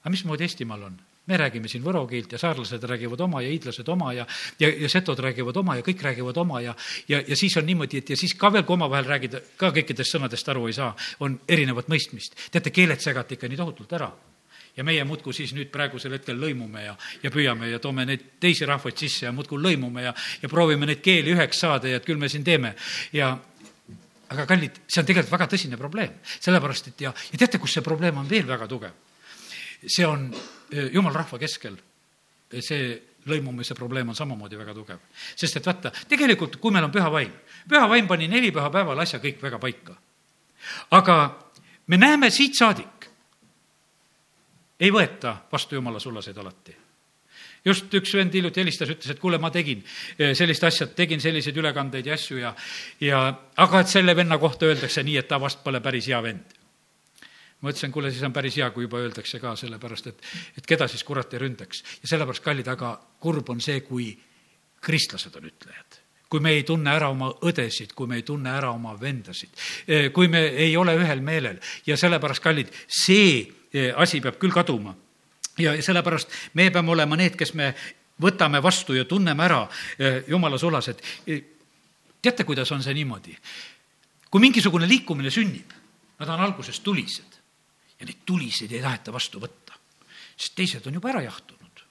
aga mismoodi Eestimaal on? Me räägime siin võro keelt ja saarlased räägivad oma ja hiidlased oma ja, ja, ja setod räägivad oma ja kõik räägivad oma ja, ja, ja siis on niimoodi, et ja siis ka veel, kui omavahel räägida, ka kõikidest sõnadest aru ei saa, on erinevat mõistmist. teate, keeled segati ikka nii tohutult ära ja meie muudkui siis nüüd praegusel hetkel lõimume ja, ja püüame ja toome neid teisi rahvaid sisse ja muudkui lõimume ja, ja proovime neid keeli üheks saada ja et küll me siin teeme ja aga kallid, see on tegelikult väga tõsine probleem, sellepärast et ja, ja teate, kus see probleem on veel väga tugev? see on jumala rahva keskel, see lõimumise probleem on samamoodi väga tugev. sest et vaata, tegelikult kui meil on püha vaim, püha vaim pani nelipühapäeval asja kõik väga paika. aga me näeme siit saadik, ei võeta vastu jumala sullaseid alati just üks vend hiljuti helistas, ütles, et kuule, ma tegin sellist asja, tegin selliseid ülekandeid ja asju ja, ja aga et selle venna kohta öeldakse nii, et ta vast pole päris hea vend ma ütlesin, kuule, siis on päris hea, kui juba öeldakse ka, sellepärast et, et keda siis kurat ei ründaks. ja sellepärast, kallid, aga kurb on see, kui kristlased on ütlejad kui me ei tunne ära oma õdesid, kui me ei tunne ära oma vendasid, eh, kui me ei ole ühel meelel ja sellepärast, kallid, see eh, asi peab küll kaduma. ja sellepärast me peame olema need, kes me võtame vastu ja tunneme ära eh, jumala sulased. teate, kuidas on see niimoodi? kui mingisugune liikumine sünnib, nad on alguses tulised ja neid tuliseid ei taheta vastu võtta, sest teised on juba ära jahtunud.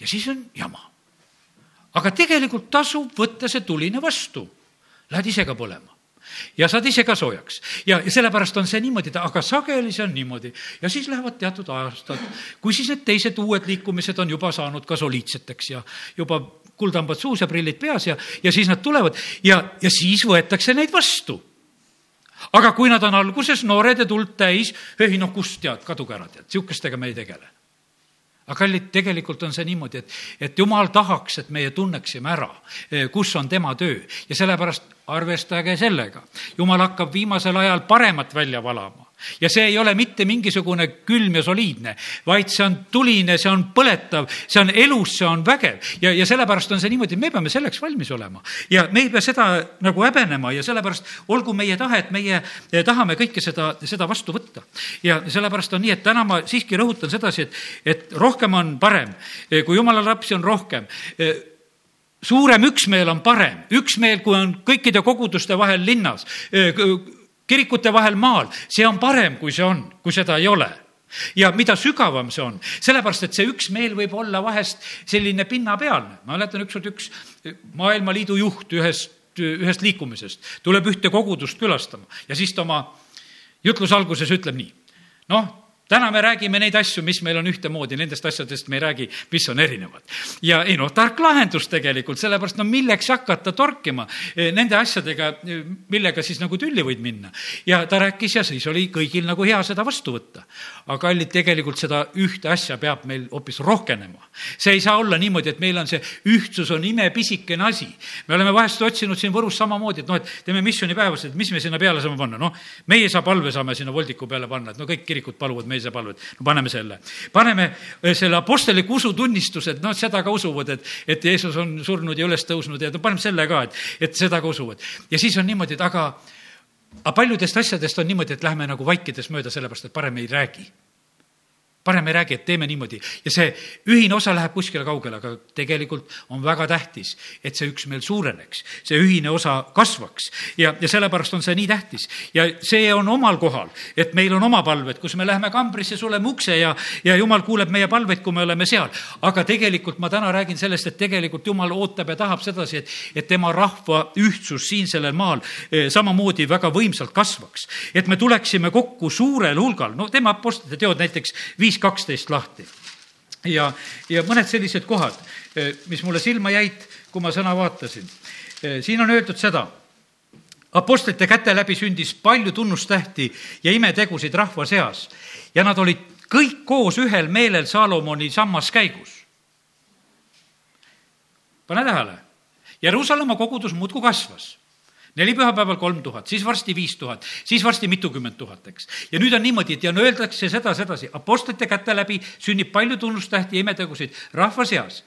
ja siis on jama. aga tegelikult tasub võtta see tuline vastu. Lähed ise ka põlema ja saad ise ka soojaks. ja, ja sellepärast on see niimoodi, aga sageli see on niimoodi. ja siis lähevad teatud aastad, kui siis need teised uued liikumised on juba saanud ka soliidseteks ja juba kuldhambad suus ja prillid peas ja, ja siis nad tulevad ja, ja siis võetakse neid vastu aga kui nad on alguses noored ja tuld täis, ei noh, kust tead, kaduge ära, tead, sihukestega me ei tegele. aga kallid, tegelikult on see niimoodi, et, et jumal tahaks, et meie tunneksime ära, eh, kus on tema töö ja sellepärast arvestage sellega. jumal hakkab viimasel ajal paremat välja valama ja see ei ole mitte mingisugune külm ja soliidne, vaid see on tuline, see on põletav, see on elus, see on vägev ja, ja sellepärast on see niimoodi, me peame selleks valmis olema. ja me ei pea seda nagu häbenema ja sellepärast olgu meie tahe, et meie eh, tahame kõike seda, seda vastu võtta. ja sellepärast on nii, et täna ma siiski rõhutan sedasi, et, et rohkem on parem, eh, kui jumala lapsi on rohkem eh, suurem üksmeel on parem, üksmeel, kui on kõikide koguduste vahel linnas kirikute vahel maal, see on parem, kui see on, kui seda ei ole ja mida sügavam see on, sellepärast et see üksmeel võib olla vahest selline pinnapealne. ma mäletan ükskord üks Maailmaliidu juht ühest, ühest liikumisest tuleb ühte kogudust külastama ja siis ta oma jutluse alguses ütleb nii. noh, täna me räägime neid asju, mis meil on ühtemoodi, nendest asjadest me ei räägi, mis on erinevad. ja ei noh, tark lahendus tegelikult, sellepärast no milleks hakata torkima eh, nende asjadega, eh, millega siis nagu tülli võid minna. ja ta rääkis ja siis oli kõigil nagu hea seda vastu võtta. aga kallid, tegelikult seda ühte asja peab meil hoopis rohkenema. see ei saa olla niimoodi, et meil on see ühtsus on imepisikene asi. me oleme vahest otsinud siin Võrus samamoodi, et noh, et teeme missioonipäevased, mis me sinna peale saame panna, noh, meie saa palve saame sinna voldiku peale panna, et no kõik kirikud paluvad meil meelsapalved, no paneme selle. paneme eh, selle apostliku usutunnistuse, et noh, seda ka usuvad, et, et Jeesus on surnud ja üles tõusnud ja no paneme selle ka, et, et seda ka usuvad. ja siis on niimoodi, et aga, aga paljudest asjadest on niimoodi, et lähme nagu vaikides mööda, sellepärast et parem ei räägi parem ei räägi, et teeme niimoodi ja see ühine osa läheb kuskile kaugele, aga tegelikult on väga tähtis, et see üksmeel suureneks, see ühine osa kasvaks ja, ja sellepärast on see nii tähtis. ja see on omal kohal, et meil on oma palved, kus me läheme kambrisse, suleme ukse ja, ja jumal kuuleb meie palveid, kui me oleme seal. aga tegelikult ma täna räägin sellest, et tegelikult jumal ootab ja tahab sedasi, et, et tema rahva ühtsus siin sellel maal eh, samamoodi väga võimsalt kasvaks. et me tuleksime kokku suurel hulgal, no teeme Apostlite teod näiteks viis viis kaksteist lahti. ja, ja mõned sellised kohad, eh, mis mulle silma jäid, kui ma sõna vaatasin. Eh, siin on öeldud seda, apostlite käte läbi sündis palju tunnustähti ja imetegusid rahva seas ja nad olid kõik koos ühel meelel Saalomoni sammaskäigus. pane tähele, Jeruusalemma kogudus muudkui kasvas neli pühapäeval kolm tuhat, siis varsti viis tuhat, siis varsti mitukümmend tuhat, eks. ja nüüd on niimoodi, et ja no öeldakse seda sedasi, apostlite käte läbi sünnib palju tunnustähti ja imetegusid rahva seas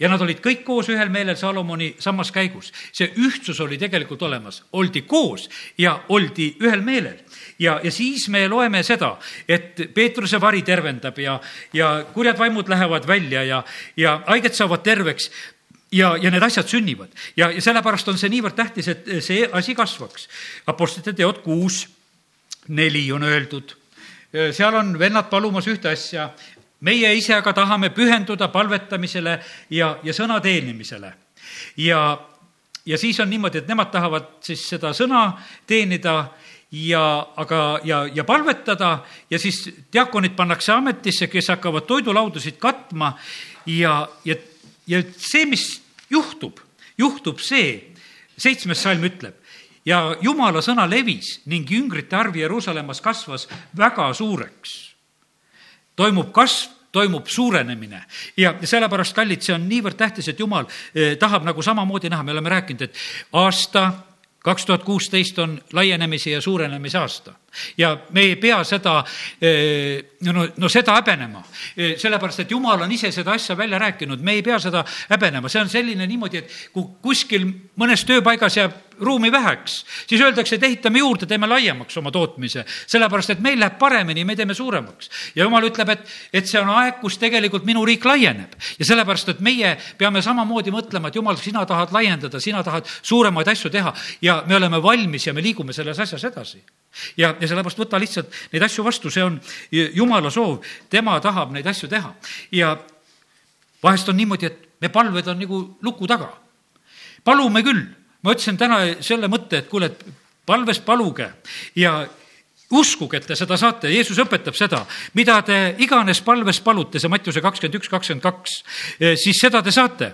ja nad olid kõik koos ühel meelel Salomoni sammas käigus. see ühtsus oli tegelikult olemas, oldi koos ja oldi ühel meelel. ja, ja siis me loeme seda, et Peetruse vari tervendab ja, ja kurjad vaimud lähevad välja ja, ja haiged saavad terveks ja, ja need asjad sünnivad ja, ja sellepärast on see niivõrd tähtis, et see asi kasvaks. Apostlite teod kuus, neli on öeldud. seal on vennad palumas ühte asja. meie ise aga tahame pühenduda palvetamisele ja, ja sõna teenimisele. ja, ja siis on niimoodi, et nemad tahavad siis seda sõna teenida ja, aga, ja, ja palvetada ja siis diakonid pannakse ametisse, kes hakkavad toidulaudasid katma ja, ja ja see, mis juhtub, juhtub see, seitsmes salm ütleb, ja jumala sõna levis ning jüngrite arv Jeruusalemmas kasvas väga suureks. toimub kasv toimub suurenemine. Ja sellepärast, kallid, see on niivõrd tähtis, et jumal eh, tahab nagu samamoodi näha, me oleme rääkinud, et aasta kaks tuhat kuusteist on laienemise ja suurenemise aasta ja me ei pea seda, eh, no, no seda häbenema. Eh, sellepärast, et jumal on ise seda asja välja rääkinud, me ei pea seda häbenema, see on selline niimoodi, et kui kuskil mõnes tööpaigas jääb ruumi väheks, siis öeldakse, et ehitame juurde, teeme laiemaks oma tootmise, sellepärast et meil läheb paremini, me teeme suuremaks. ja jumal ütleb, et, et see on aeg, kus tegelikult minu riik laieneb. Ja sellepärast, et meie peame samamoodi mõtlema, et jumal, sina tahad laiendada, sina tahad suuremaid asju teha. Ja me oleme valmis ja me liigume selles asjas edasi. Ja, ja sellepärast võta lihtsalt neid asju vastu, see on jumala soov, tema tahab neid asju teha. ja vahest on niimoodi, et me palved on nagu luku taga. palume küll, ma ütlesin täna selle mõtte, et kuule, et palves paluge ja uskuge, et te seda saate, Jeesus õpetab seda, mida te iganes palves palute, see Mattiuse kakskümmend üks, kakskümmend kaks, eh, siis seda te saate.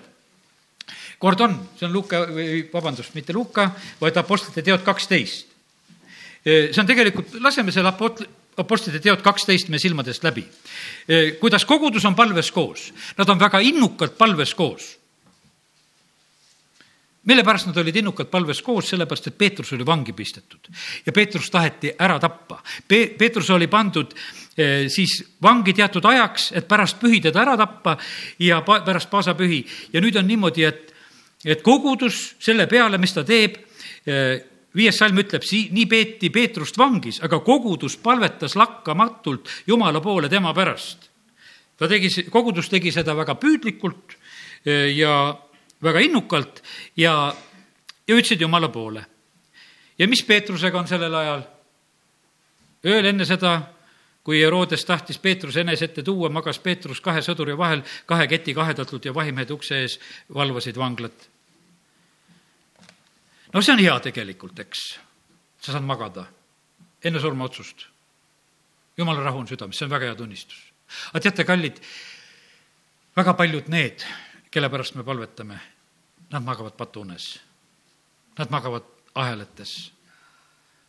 Kord on, see on Luuka, vabandust, mitte Luuka, vaid Apostlite teod kaksteist see on tegelikult, laseme selle apot-, apostlite teod kaksteist meie silmadest läbi. kuidas kogudus on palves koos, nad on väga innukalt palves koos. mille pärast nad olid innukalt palves koos, sellepärast et Peetrus oli vangi pistetud ja Peetrus taheti ära tappa Pe. Peetrus oli pandud siis vangi teatud ajaks, et pärast pühi teda ära tappa ja pa, pärast paasapühi ja nüüd on niimoodi, et, et kogudus selle peale, mis ta teeb, viies salm ütleb, nii peeti Peetrust vangis, aga kogudus palvetas lakkamatult Jumala poole tema pärast. ta tegi, kogudus tegi seda väga püüdlikult e, ja väga innukalt ja, ja ütlesid Jumala poole. ja mis Peetrusega on sellel ajal? ööl enne seda kui Herodes tahtis Peetruse enese ette tuua, magas Peetrus kahe sõduri vahel kahe ketiga ahedatult ja vahimehed ukse ees valvasid vanglat. No see on hea tegelikult, eks. sa saad magada enne surmaotsust. jumala rahu on südames, see on väga hea tunnistus. aga teate, kallid, väga paljud need, kelle pärast me palvetame, nad magavad patuunes. Nad magavad ahelates.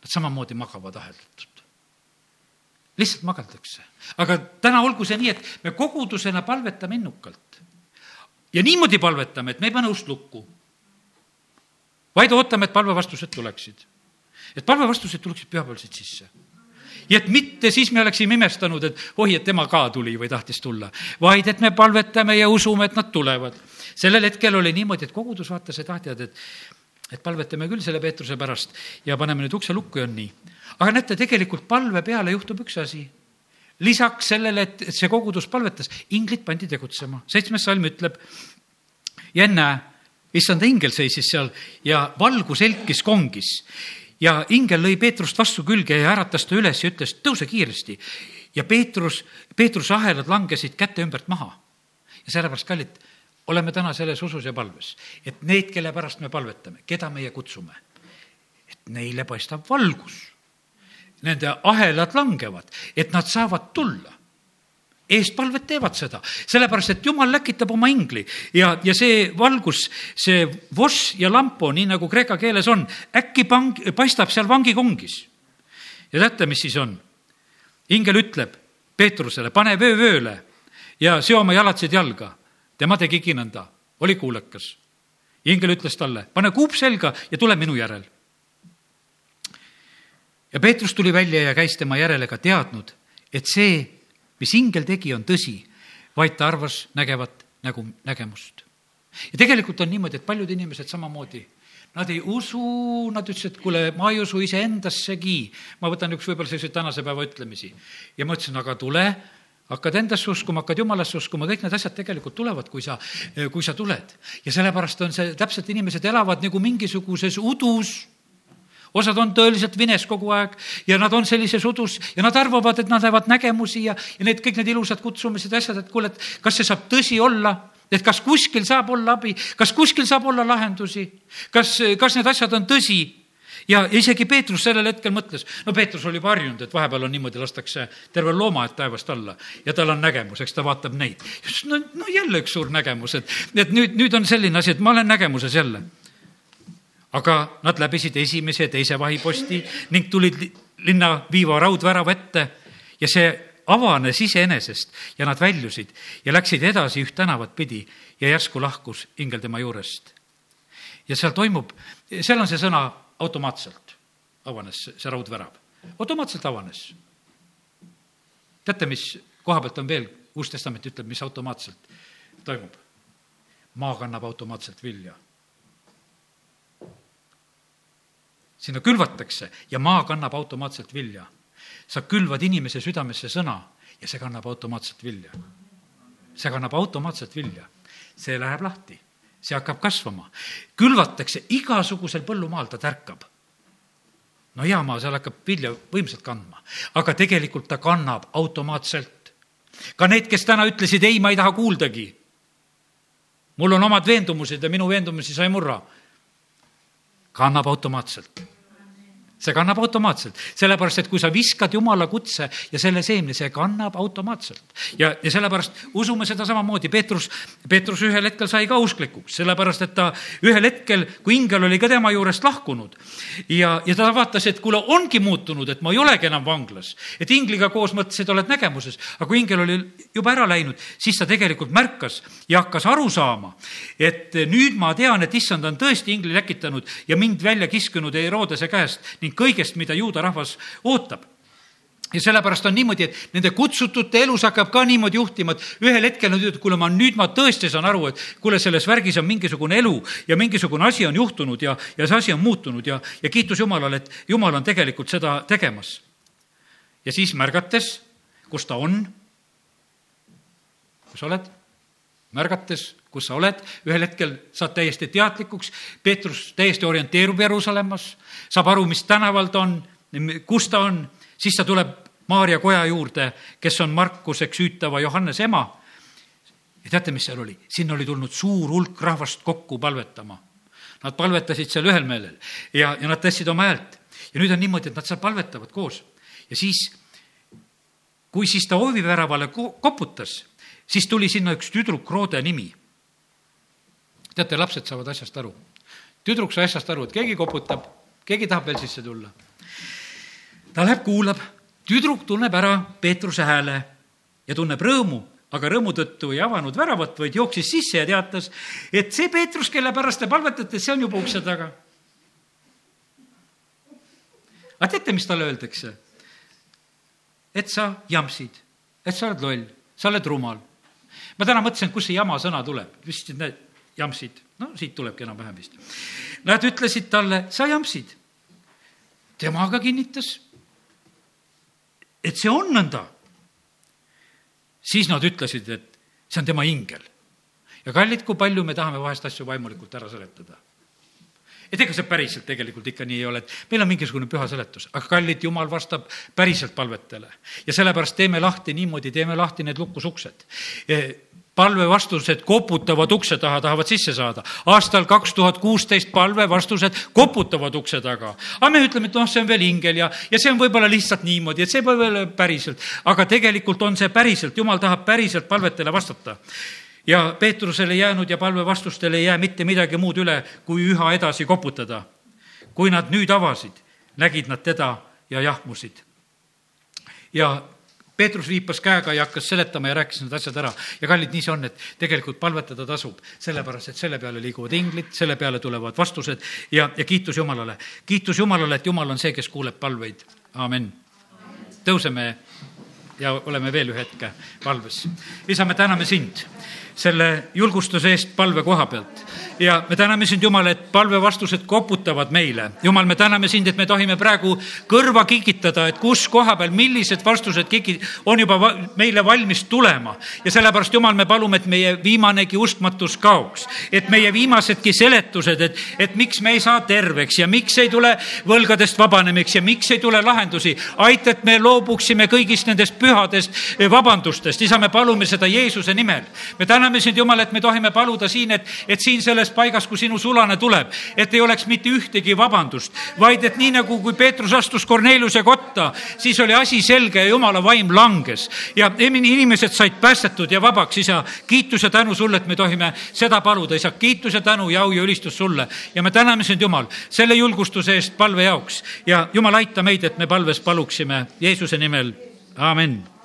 Nad samamoodi magavad ahelatult lihtsalt mageldakse. aga täna olgu see nii, et me kogudusena palvetame innukalt. ja niimoodi palvetame, et me ei pane ust lukku, vaid ootame, et palvevastused tuleksid. et palvevastused tuleksid pühapäevaselt sisse ja et mitte siis me oleksime imestanud, et oi, et tema ka tuli või tahtis tulla, vaid et me palvetame ja usume, et nad tulevad. sellel hetkel oli niimoodi, et kogudus vaatas, et ah, tead, et, et palvetame küll selle Peetruse pärast ja paneme nüüd ukse lukku ja on nii aga näete, tegelikult palve peale juhtub üks asi. lisaks sellele, et see kogudus palvetas, inglid pandi tegutsema. seitsmes salm ütleb ja ennäe, issanda ingel seisis seal ja valgus helkis kongis ja ingel lõi Peetrust vastu külge ja äratas ta üles ja ütles, tõuse kiiresti. ja Peetrus, Peetruse ahelad langesid käte ümbert maha. ja sellepärast, kallid, oleme täna selles usus ja palves, et need, kelle pärast me palvetame, keda meie kutsume, et neile paistab valgus nende ahelad langevad, et nad saavad tulla eestpalved teevad seda, sellepärast et jumal läkitab oma ingli ja, ja see valgus, see voss ja lampo, nii nagu kreeka keeles on, äkki pang, paistab seal vangikongis. ja teate, mis siis on? ingel ütleb Peetrusele, pane vöö vööle ja seo oma jalatsed jalga. tema tegigi nõnda, oli kuulekas. ingel ütles talle, pane kuup selga ja tule minu järel ja Peetrus tuli välja ja käis tema järele ka teadnud, et see, mis ingel tegi, on tõsi, vaid ta arvas nägevat nägu, nägemust. ja tegelikult on niimoodi, et paljud inimesed samamoodi, nad ei usu, nad ütlesid, et kuule, ma ei usu iseendassegi. ma võtan üks võib-olla selliseid tänase päeva ütlemisi ja ma ütlesin, aga tule, hakkad endasse uskuma, hakkad jumalasse uskuma, kõik need asjad tegelikult tulevad, kui sa, kui sa tuled. ja sellepärast on see, täpselt inimesed elavad nagu mingisuguses udus osad on tõeliselt vines kogu aeg ja nad on sellises udus ja nad arvavad, et nad näevad nägemusi ja, ja need kõik need ilusad kutsumised ja asjad, et kuule, et kas see saab tõsi olla? Et kas kuskil saab olla abi, kas kuskil saab olla lahendusi, kas, kas need asjad on tõsi? Ja isegi Peetrus sellel hetkel mõtles, no Peetrus oli juba harjunud, et vahepeal on niimoodi, lastakse terve loomaaed taevast alla ja tal on nägemus, eks ta vaatab neid. no, no jälle üks suur nägemus, et, et nüüd, nüüd on selline asi, et ma olen nägemuses jälle aga nad läbisid esimese ja teise vahiposti ning tulid linna viiva raudvärava ette ja see avanes iseenesest ja nad väljusid ja läksid edasi üht tänavat pidi ja järsku lahkus ingel tema juurest. ja seal toimub, seal on see sõna automaatselt avanes see raudvärav, automaatselt avanes. teate, mis koha pealt on veel, Uus Testament ütleb, mis automaatselt toimub? maa kannab automaatselt vilja sinna külvatakse ja maa kannab automaatselt vilja. sa külvad inimese südamesse sõna ja see kannab automaatselt vilja. see kannab automaatselt vilja. see läheb lahti, see hakkab kasvama. külvatakse igasugusel põllumaal, ta tärkab. no hea maa, seal hakkab vilja võimsalt kandma, aga tegelikult ta kannab automaatselt. ka need, kes täna ütlesid, ei, ma ei taha kuuldagi. mul on omad veendumused ja minu veendumusi sa ei murra kannab automaatselt see kannab automaatselt, sellepärast et kui sa viskad jumala kutse ja selle seemne, see kannab automaatselt. ja, ja sellepärast usume seda samamoodi, Peetrus, Peetrus ühel hetkel sai ka usklikuks, sellepärast et ta ühel hetkel, kui ingel oli ka tema juurest lahkunud ja, ja ta vaatas, et kuule, ongi muutunud, et ma ei olegi enam vanglas. et ingliga koos mõtles, et oled nägemuses, aga kui ingel oli juba ära läinud, siis ta tegelikult märkas ja hakkas aru saama, et nüüd ma tean, et issand on tõesti ingli läkitanud ja mind välja kiskunud Herodese käest ning kõigest, mida juuda rahvas ootab ja sellepärast on niimoodi, et nende kutsutute elus hakkab ka niimoodi juhtima, et ühel hetkel nad ütlevad, kuule, ma nüüd ma tõesti saan aru, et kuule, selles värgis on mingisugune elu ja mingisugune asi on juhtunud ja, ja see asi on muutunud ja, ja kiitus Jumalale, et Jumal on tegelikult seda tegemas. ja siis märgates, kus ta on, kus sa oled, märgates, kus sa oled, ühel hetkel saad täiesti teadlikuks, Peetrus täiesti orienteerub Jeruusalemmas, saab aru, mis tänaval ta on, kus ta on, siis ta tuleb Maarja koja juurde, kes on Markuseks hüütava Johannese ema. ja teate, mis seal oli? sinna oli tulnud suur hulk rahvast kokku palvetama. Nad palvetasid seal ühel meelel ja, ja nad tõstsid oma häält. ja nüüd on niimoodi, et nad seal palvetavad koos ja siis, kui siis ta hooviväravale koputas, siis tuli sinna üks tüdruk Roode nimi. Teate, lapsed saavad asjast aru. tüdruk sai asjast aru, et keegi koputab, keegi tahab veel sisse tulla. ta läheb, kuulab, tüdruk tunneb ära Peetruse hääle ja tunneb rõõmu, aga rõõmu tõttu ei avanud väravat, vaid jooksis sisse ja teatas, et see Peetrus, kelle pärast te palvetate, see on juba ukse taga. aga teate, mis talle öeldakse? et sa jampsid, et sa oled loll, sa oled rumal. ma täna mõtlesin, kust see jama sõna tuleb, vist need jampsid, no siit tulebki enam-vähem vist. Nad ütlesid talle, sa jampsid. tema aga kinnitas, et see on nõnda. siis nad ütlesid, et see on tema ingel. ja kallid, kui palju me tahame vahest asju vaimulikult ära seletada et ega see päriselt tegelikult ikka nii ei ole, et meil on mingisugune püha seletus, aga kallid, jumal vastab päriselt palvetele. ja sellepärast teeme lahti niimoodi, teeme lahti need lukusuksed palvevastused koputavad ukse taha, tahavad sisse saada. aastal kaks tuhat kuusteist palvevastused koputavad ukse taga. aga me ütleme, et noh, see on veel ingel ja, ja see on võib-olla lihtsalt niimoodi, et see pole veel päriselt. aga tegelikult on see päriselt, jumal tahab päriselt palvetele vastata ja Peetrusele jäänud ja palvevastustele ei jää mitte midagi muud üle, kui üha edasi koputada. kui nad nüüd avasid, nägid nad teda ja jahmusid. ja Peetrus viipas käega ja hakkas seletama ja rääkis need asjad ära. ja kallid, nii see on, et tegelikult palvetada tasub, sellepärast et selle peale liiguvad inglid, selle peale tulevad vastused ja, ja kiitus Jumalale. kiitus Jumalale, et Jumal on see, kes kuuleb palveid. amin. tõuseme ja oleme veel ühe hetke palves. isa, me täname sind selle julgustuse eest palve koha pealt. ja me täname sind, Jumal, et palvevastused koputavad meile. Jumal, me täname sind, et me tohime praegu kõrva kikitada, et kus koha peal, millised vastused kiki-, on juba va meile valmis tulema. ja sellepärast, Jumal, me palume, et meie viimanegi uskmatus kaoks. et meie viimasedki seletused, et, et miks me ei saa terveks ja miks ei tule võlgadest vabanemiks ja miks ei tule lahendusi. aita, et me loobuksime kõigist nendest pühadest vabandustest. isa, me palume seda Jeesuse nimel. me täname täname sind, Jumal, et me tohime paluda siin, et, et siin selles paigas, kui sinu sulane tuleb, et ei oleks mitte ühtegi vabandust, vaid et nii nagu, kui Peetrus astus Korneliuse kotta, siis oli asi selge ja Jumala vaim langes. Ja inimesed said päästetud ja vabaks, isa. kiitus ja tänu sulle, et me tohime seda paluda, isa, kiitus ja tänu ja au ja ülistus sulle. Ja me täname sind, Jumal, selle julgustuse eest palve jaoks. Ja Jumal, aita meid, et me palves paluksime Jeesuse nimel, amin